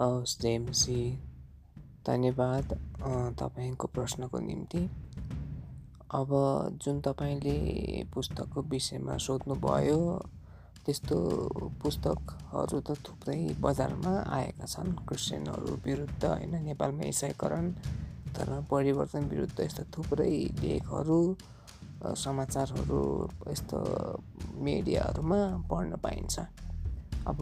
JMC धन्यवाद तपाईँको प्रश्नको निम्ति। अब जुन तपाईँले पुस्तकको विषयमा सोध्नुभयो त्यस्तो पुस्तकहरू त थुप्रै बजारमा आएका छन्। क्रिस्चियनहरू विरुद्ध होइन नेपालमा इसाईकरण धर्म परिवर्तन विरुद्ध यस्ता थुप्रै लेखहरू समाचारहरू यस्तो मिडियाहरूमा पढ्न पाइन्छ। अब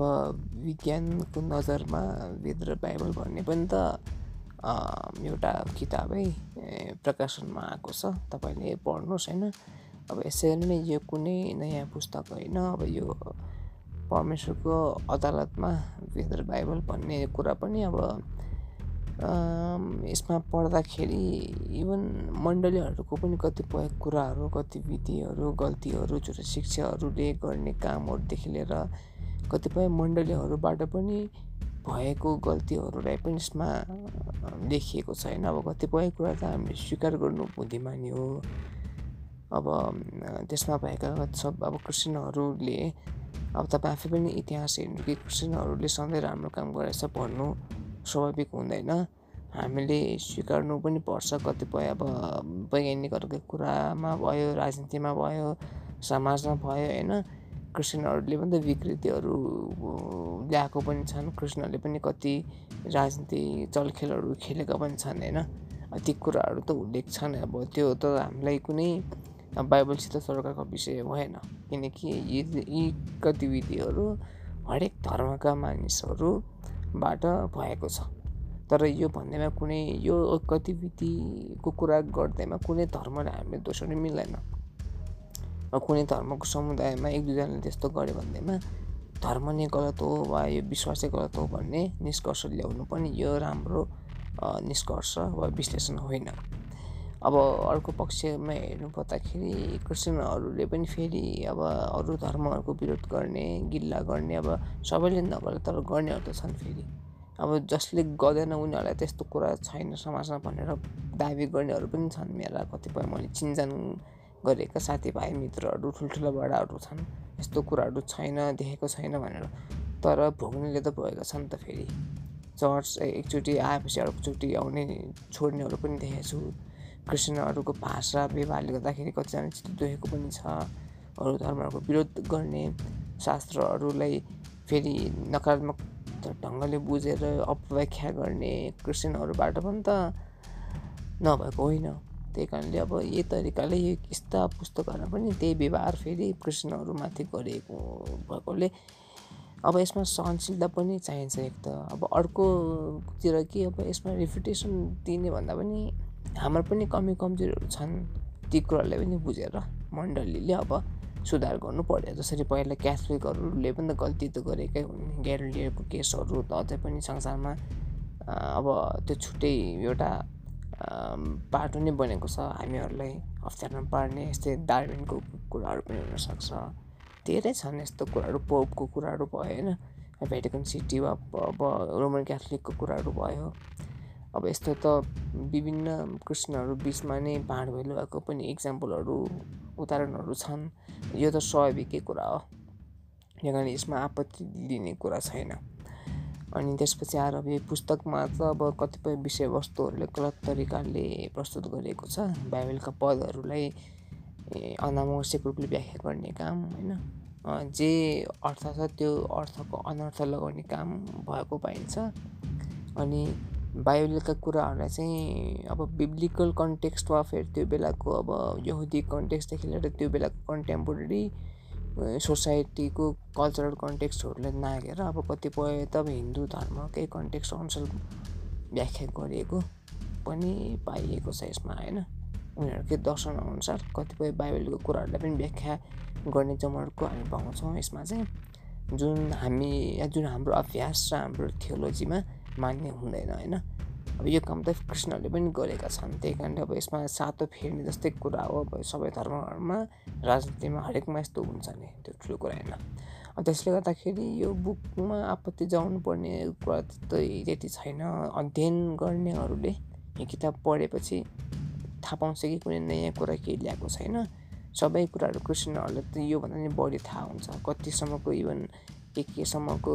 विज्ञानको नजरमा वेद र बाइबल भन्ने पनि त एउटा किताबै प्रकाशनमा आएको छ। तपाईँले पढ्नुहोस् होइन? अब यसरी नै यो कुनै नयाँ पुस्तक होइन। अब यो परमेश्वरको अदालतमा वेद र बाइबल भन्ने कुरा पनि अब यसमा पढ्दाखेरि इभन मण्डलीहरूको पनि कतिपय कुराहरू गतिविधिहरू गल्तीहरू झुटा शिक्षाहरूले गर्ने कामहरूदेखि लिएर कतिपय मण्डलीहरूबाट पनि भएको गल्तीहरूलाई पनि यसमा लेखिएको छैन। अब कतिपय कुरा त हामीले स्वीकार गर्नु बुद्धिमानी हो। अब त्यसमा भएका सब अब क्रिस्चियनहरूले अब तपाईँ आफै पनि इतिहास हेर्नु कि क्रिस्चियनहरूले सधैँ राम्रो काम गरेछ भन्नु स्वाभाविक हुँदैन। हामीले स्वीकार्नु पनि पर्छ कतिपय अब वैज्ञानिकहरूको कुरामा भयो राजनीतिमा भयो समाजमा भयो होइन? क्रिस्चियनहरूले पनि त विकृतिहरू ल्याएको पनि छन्। क्रिस्चियनहरूले पनि कति राजनीति चलखेलहरू खेलेका पनि छन् होइन? ती कुराहरू त उल्लेख छन्। अब त्यो त हामीलाई कुनै बाइबलसित सरकारको विषय भएन। किनकि यी यी गतिविधिहरू हरेक धर्मका मानिसहरूबाट भएको छ। तर यो भन्दैमा कुनै यो गतिविधिको कुरा गर्दैमा कुनै धर्मलाई हामीले दोस्याउनु मिल्दैन। कुनै धर्मको समुदायमा एक दुईजनाले त्यस्तो गर्यो भन्दैमा धर्म नै गलत हो वा यो विश्वासै गलत हो भन्ने निष्कर्ष ल्याउनु पनि यो राम्रो निष्कर्ष वा विश्लेषण होइन। अब अर्को पक्षमा हेर्नु पर्दाखेरि क्रिस्चियनहरूले पनि फेरि अब अरू धर्महरूको विरोध गर्ने गिल्ला गर्ने अब सबैले नगर्दा तर गर्नेहरू त छन् फेरि। अब जसले गर्दैन उनीहरूलाई त्यस्तो कुरा छैन समाजमा भनेर दाबी गर्नेहरू पनि छन् मेरा कतिपय मैले चिनजान गरेका साथीभाइ मित्रहरू ठुल्ठुला बडाहरू छन्। यस्तो कुराहरू छैन देखेको छैन भनेर। तर भोग्नेले त भएका छन् त फेरि। चर्च एकचोटि आएपछि अर्कोचोटि आउने छोड्नेहरू पनि देखेको छु। क्रिस्चियनहरूको भाषा व्यवहारले गर्दाखेरि कतिजना चित्त दुखेको पनि छ। अरू धर्महरूको विरोध गर्ने शास्त्रहरूलाई फेरि नकारात्मक ढङ्गले बुझेर अपव्याख्या गर्ने क्रिस्चियनहरूबाट पनि त नभएको होइन। त्यही कारणले अब यही तरिकाले यो यस्ता पुस्तकहरू पनि त्यही व्यवहार फेरि कृष्णहरूमाथि गरिएको भएकोले अब यसमा सहनशीलता पनि चाहिन्छ एक त। अब अर्कोतिर के अब यसमा रिफिटेसन दिने भन्दा पनि हाम्रो पनि कमी कमजोरीहरू छन् ती कुराहरूलाई पनि बुझेर मण्डलीले अब सुधार गर्नु पर्यो। जसरी पहिला क्याथोलिकहरूले पनि त गल्ती त गरेकै हुन् ग्यारेलियरको केसहरू त अझै पनि संसारमा अब त्यो छुट्टै एउटा बाटो नै बनेको छ। हामीहरूलाई अप्ठ्यारोमा पार्ने यस्तै डार्विनको कुराहरू पनि हुनसक्छ। धेरै छन् यस्तो कुराहरू पोपको कुराहरू भयो होइन? भेटिकन सिटी वा अब रोमन क्याथोलिकको कुराहरू भयो। अब यस्तो त विभिन्न क्रिस्चियनहरू बिचमा नै बाँडभैलो भएको पनि इक्जाम्पलहरू उदाहरणहरू छन्। यो त स्वाभाविकै कुरा हो। कारण यसमा आपत्ति लिने कुरा छैन। अनि त्यसपछि आएर अब यो पुस्तकमा त अब कतिपय विषयवस्तुहरूले गलत तरिकाले प्रस्तुत गरिएको छ बाइबलका पदहरूलाई अनावश्यक रूपले व्याख्या गर्ने काम होइन जे अर्थ छ त्यो अर्थको अनर्थ लगाउने काम भएको पाइन्छ अनि बाइबलका कुराहरूलाई चाहिँ अब बिब्लिकल कन्टेक्स्ट वा फेरि त्यो बेलाको अब यहुदी कन्टेक्स्टदेखि लिएर त्यो बेलाको कन्टेम्पोरेरी सोसाइटीको कल्चरल कन्टेक्स्टहरूलाई नागेर अब कतिपय त हिन्दू धर्मकै कन्टेक्स्ट अनुसार व्याख्या गरिएको पनि पाइएको छ यसमा होइन? उनीहरूकै दर्शनअनुसार कतिपय बाइबलको कुराहरूलाई पनि व्याख्या गर्ने जमर्को हामी पाउँछौँ यसमा चाहिँ। जुन हामी जुन हाम्रो अभ्यास र हाम्रो थियोलोजीमा मान्य हुँदैन होइन? अब यो काम त कृष्णहरूले पनि गरेका छन्। त्यही कारणले अब यसमा सातो फेर्ने जस्तै कुरा हो अब सबै धर्महरूमा राजनीतिमा हरेकमा यस्तो हुन्छ नि त्यो ठुलो कुरा होइन। त्यसले गर्दाखेरि यो बुकमा आपत्ति जाउनु पर्ने कुरा त त्यति छैन। अध्ययन गर्नेहरूले यो किताब पढेपछि थाहा पाउँछ कि कुनै नयाँ कुरा केही ल्याएको छैन। सबै कुराहरू क्रिस्चियनहरूलाई त योभन्दा नि बढी थाहा हुन्छ। कतिसम्मको इभन के केसम्मको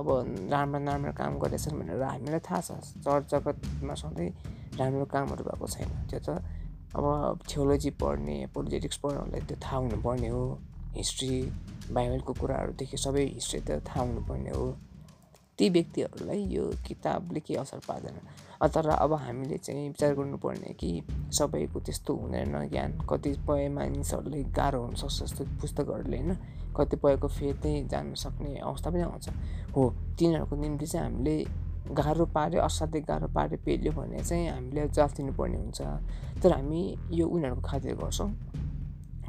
अब राम्रो राम्रो काम गरेछन् भनेर हामीलाई थाहा छ। चर्च जगतमा सधैँ राम्रो कामहरू भएको छैन। त्यो त अब थियोलोजी पढ्ने पोलिटिक्स पढ्नेहरूलाई त्यो थाहा हुनुपर्ने हो। हिस्ट्री बाइबलको कुराहरूदेखि सबै हिस्ट्री त थाहा हुनुपर्ने हो। ती व्यक्तिहरूलाई यो किताबले केही असर पार्दैन? तर अब हामीले चाहिँ विचार गर्नुपर्ने कि सबैको त्यस्तो हुँदैन ज्ञान। कतिपय मानिसहरूले गाह्रो हुनसक्छ जस्तो पुस्तकहरूले होइन? कतिपयको फेद नै जान्न सक्ने अवस्था पनि आउँछ। हो तिनीहरूको निम्ति चाहिँ हामीले गाह्रो पाऱ्यो असाध्यै गाह्रो पाऱ्यो पेल्यो भने चाहिँ हामीले जवाफ दिनुपर्ने हुन्छ। तर हामी यो उनीहरूको खातिर गर्छौँ।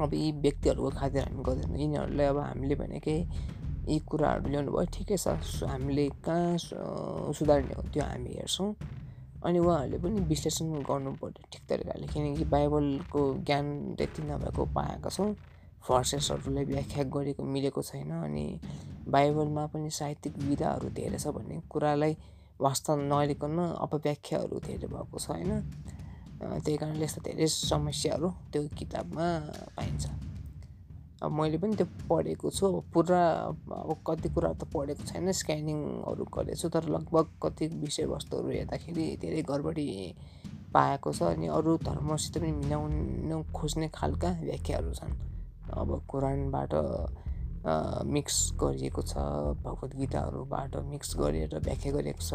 अब यी व्यक्तिहरूको खातिर हामी गर्दैनौँ। यिनीहरूलाई अब हामीले भनेकै यी कुराहरू ल्याउनु भयो ठिकै छ हामीले कहाँ सुधार्ने हो त्यो हामी हेर्छौँ। अनि उहाँहरूले पनि विश्लेषण गर्नु पर्यो ठिक तरिकाले किनकि बाइबलको ज्ञान त्यति नभएको पाएका छौँ। भर्सेसहरूलाई व्याख्या गरेको मिलेको छैन अनि बाइबलमा पनि साहित्यिक विधाहरू धेरै छ भन्ने कुरालाई वास्तव नलिकन अपव्याख्याहरू धेरै भएको छ होइन त्यही कारणले यस्ता धेरै समस्याहरू त्यो किताबमा पाइन्छ। मैले पनि त्यो पढेको छु। पुरा अब कति कुराहरू त पढेको छैन स्क्यानिङहरू गरेको छु तर लगभग कति विषयवस्तुहरू हेर्दाखेरि धेरै गडबडी पाएको छ अनि अरू धर्मसित पनि मिलाउनु खोज्ने खालका व्याख्याहरू छन्। अब कुरानबाट मिक्स गरिएको छ भगवद् गीताहरूबाट मिक्स गरेर व्याख्या गरिएको छ।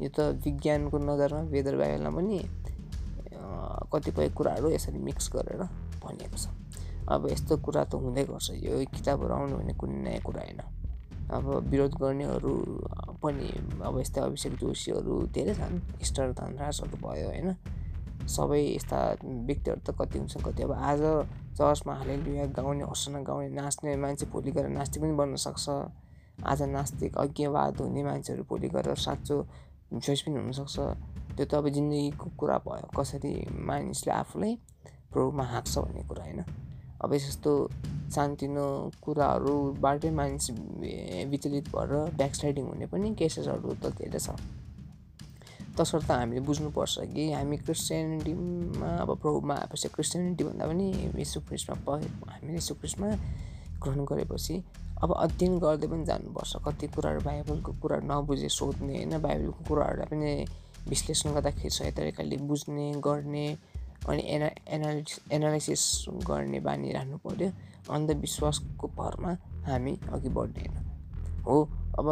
यो त विज्ञानको नजरमा वेदर बाइबलमा पनि कतिपय कुराहरू यसरी मिक्स गरेर भनिएको छ। अब यस्तो कुरा त हुँदै गर्छ। यो किताबहरू आउनु भने कुनै नयाँ कुरा होइन। अब विरोध गर्नेहरू पनि अब यस्तै अभिषेक जोशीहरू धेरै छन् स्टार धनराजहरू भयो होइन। सबै यस्ता व्यक्तिहरू त कति हुन्छ कति अब आज चर्चमा हालेलुया गाउने हर्सना गाउने नाच्ने मान्छे भोलि गएर नास्तिक पनि बन्न सक्छ। आज नास्तिक अज्ञवाद हुने मान्छेहरू भोलि गएर साँचो चोइस पनि हुनसक्छ त्यो त अब जिन्दगीको कुरा भयो। कसरी मानिसले आफूलाई प्रभुमा हाँक्छ भन्ने कुरा होइन। अब यस्तो सानोतिनो कुराहरूबाटै मानिस विचलित भएर ब्याकस्लाइडिङ हुने पनि केसेसहरू त धेरै छ। तसर्थ हामीले बुझ्नुपर्छ कि हामी क्रिस्चियनिटीमा अब प्रभुमा आएपछि क्रिस्चियनिटी भन्दा पनि यीशु ख्रिस्टमा हामीले यीशु ख्रिस्टमा ग्रहण गरेपछि अब अध्ययन गर्दै पनि जानुपर्छ। कति कुराहरू बाइबलको कुराहरू नबुझे सोध्ने होइन बाइबलको कुराहरूलाई पनि विश्लेषण गर्दाखेरि सही तरिकाले बुझ्ने गर्ने अनि एना एनालिस एनालाइसिस गर्ने बानी राख्नु पऱ्यो। अन्धविश्वासको भरमा हामी अघि बढ्दैन। हो अब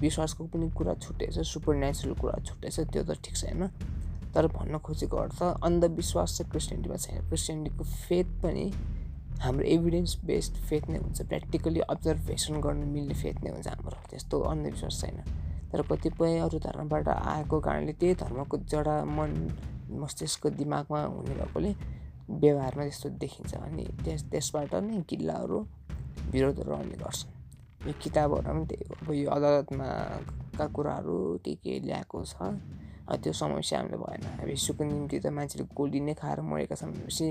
विश्वासको पनि कुरा छुट्टै छ सुपर नेचुरल कुरा छुट्टै छ त्यो त ठिक छैन। तर भन्न खोजेको अर्थ अन्धविश्वास चाहिँ क्रिस्टियनिटीमा छैन। क्रिस्टियनिटीको फेथ पनि हाम्रो एभिडेन्स बेस्ड फेथ नै हुन्छ। प्र्याक्टिकली अब्जर्भेसन गर्नु मिल्ने फेथ नै हुन्छ हाम्रो। त्यस्तो अन्धविश्वास छैन। तर कतिपय अरू धर्मबाट आएको कारणले त्यही धर्मको जडा मन मस्तिष्क दिमागमा हुने भएकोले व्यवहारमा त्यस्तो देखिन्छ अनि त्यस त्यसबाट नै किल्लाहरू विरोधहरू आउने गर्छन्। यो किताबहरूमा पनि त्यही हो। अब यो अदालतमा कुराहरू के के ल्याएको छ त्यो समस्या हामीले भएन। अब यसोको निम्ति त मान्छेले गोली नै खाएर मरेका छन् भनेपछि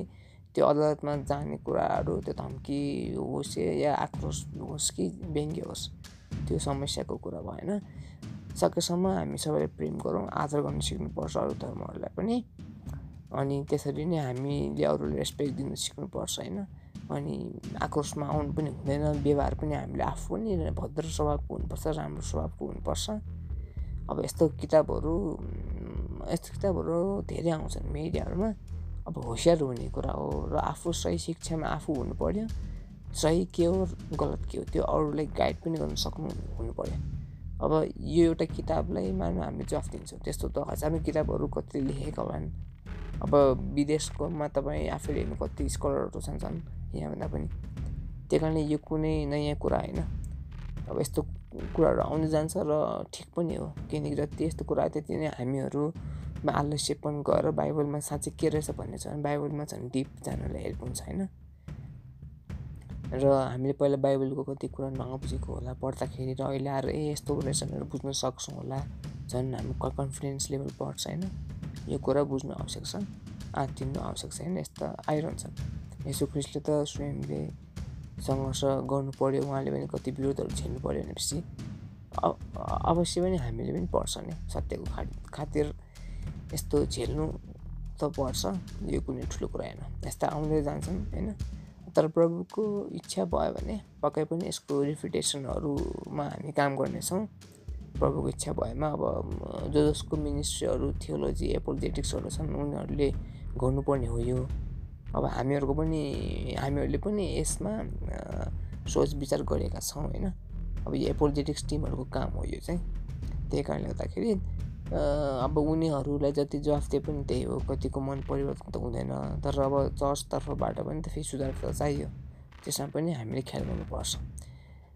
त्यो अदालतमा जाने कुराहरू त्यो धम्की होस् या आक्रोश होस् कि व्यङ्ग्य होस् त्यो समस्याको कुरा भएन। सकेसम्म हामी सबैले प्रेम गरौँ आदर गर्न सिक्नुपर्छ अरू धर्महरूलाई पनि। अनि त्यसरी नै हामीले अरूले रेस्पेक्ट दिनु सिक्नुपर्छ होइन? अनि आक्रोशमा आउनु पनि हुँदैन व्यवहार पनि हामीले आफू पनि भद्र स्वभावको हुनुपर्छ राम्रो स्वभावको हुनुपर्छ। अब यस्तो किताबहरू यस्तो किताबहरू धेरै आउँछन् मिडियाहरूमा। अब होसियार हुने कुरा हो र आफू सही शिक्षामा आफू हुनु पऱ्यो सही के हो गलत के हो त्यो अरूलाई गाइड पनि गर्न सक्नु हुनु पऱ्यो अब यो एउटा किताबलाई मानव हामीले जवाफ दिन्छौँ। त्यस्तो त हजारौँ किताबहरू कति लेखेका होलान् अब विदेशकोमा तपाईँ आफैले हेर्नु कति स्कलरहरू छन् छन् यहाँभन्दा पनि। त्यही कारणले यो कुनै नयाँ कुरा होइन। अब यस्तो कुराहरू आउनु जान्छ र ठिक पनि हो। किनकि जति यस्तो कुरा त्यति नै हामीहरूमा आलस्यपन गएर बाइबलमा साँच्चै के रहेछ भन्ने छ भने बाइबलमा झन् डिप जानलाई हेल्प हुन्छ होइन। र हामीले पहिला बाइबलको कति कुरा नबुझेको होला पढ्दाखेरि र अहिले आएर ए यस्तो रहेछ भनेर बुझ्न सक्छौँ होला झन् हाम्रो कन्फिडेन्स लेभल बढ्छ होइन। यो कुरा बुझ्नु आवश्यक छ आत्तिनु आवश्यक छ होइन यस्ता आइरहन्छन् यसो क्रिस्टले त स्वयंले सङ्घर्ष गर्नु पऱ्यो उहाँले पनि कति विरोधहरू झेल्नु पऱ्यो भनेपछि अवश्य पनि हामीले पनि पर्छ नि सत्यको खा खातिर यस्तो झेल्नु त पर्छ यो कुनै ठुलो कुरा होइन। यस्ता आउँदै जान्छन् होइन। तर प्रभुको इच्छा भयो भने पक्कै पनि यसको रिफिटेसनहरूमा हामी काम गर्नेछौँ। प्रभुको इच्छा भएमा अब जो जसको मिनिस्ट्रीहरू थियोलोजी एपोलिजेटिक्सहरू छन् उनीहरूले गर्नुपर्ने हो यो। अब हामीहरूको पनि हामीहरूले पनि यसमा सोच विचार गरेका छौँ होइन? अब यो एपोलिजेटिक्स टिमहरूको काम हो यो चाहिँ। त्यही कारणले गर्दाखेरि अब उनीहरूलाई जति जवाफ दिए पनि त्यही हो कतिको मन परिवर्तन त हुँदैन। तर अब चर्चतर्फबाट पनि त फेरि सुधार त चाहियो। त्यसमा पनि हामीले ख्याल गर्नुपर्छ।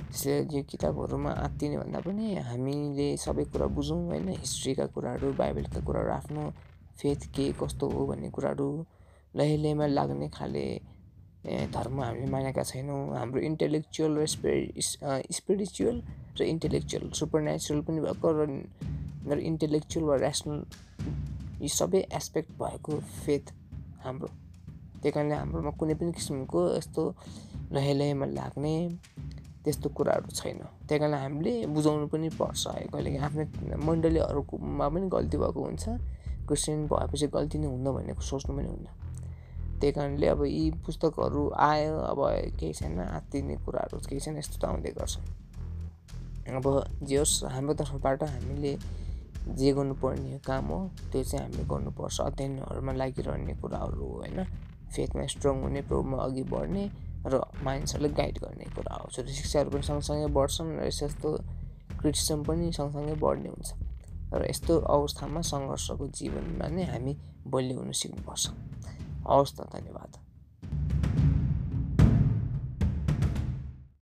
त्यसले यो किताबहरूमा आत्तिने भन्दा पनि हामीले सबै कुरा बुझौँ होइन? हिस्ट्रीका कुराहरू बाइबलका कुराहरू आफ्नो फेथ के कस्तो हो भन्ने कुराहरू लैलेमा लाग्ने खाले धर्म हामीले मानेका छैनौँ। हाम्रो इन्टेलेक्चुअल र स्पिरिचुअल र इन्टेलेक्चुअल सुपर नेचुरल पनि भएको र र इन्टेलेक्चुअल वा ऱ्यासनल यी सबै एस्पेक्ट भएको फेथ हाम्रो। त्यही कारणले हाम्रोमा कुनै पनि किसिमको यस्तो लहेलहेमा लाग्ने त्यस्तो कुराहरू छैन। त्यही कारणले हामीले बुझाउनु पनि पर्छ है कहिलेकाहीँ। आफ्नो मण्डलीहरूकोमा पनि गल्ती भएको हुन्छ। क्रिस्चियन भएपछि गल्ती नै हुन्न भन्ने सोच्नु पनि हुन्न। त्यही कारणले अब यी पुस्तकहरू आयो अब केही छैन आत्तिने कुराहरू केही छैन यस्तो त आउँदै गर्छ। अब जे होस् हाम्रो तर्फबाट हामीले जे गर्नुपर्ने काम हो त्यो चाहिँ हामीले गर्नुपर्छ। अध्ययनहरूमा लागिरहने कुराहरू हो होइन फेथमा स्ट्रङ हुने प्रभुमा अघि बढ्ने र मानिसहरूलाई गाइड गर्ने कुरा हो छोटो शिक्षाहरू पनि सँगसँगै बढ्छन् र यस्तो क्रिटिसिजम पनि सँगसँगै बढ्ने हुन्छ। र यस्तो अवस्थामा सङ्घर्षको जीवनमा नै हामी बलियो हुन सिक्नुपर्छ। हवस् त धन्यवाद।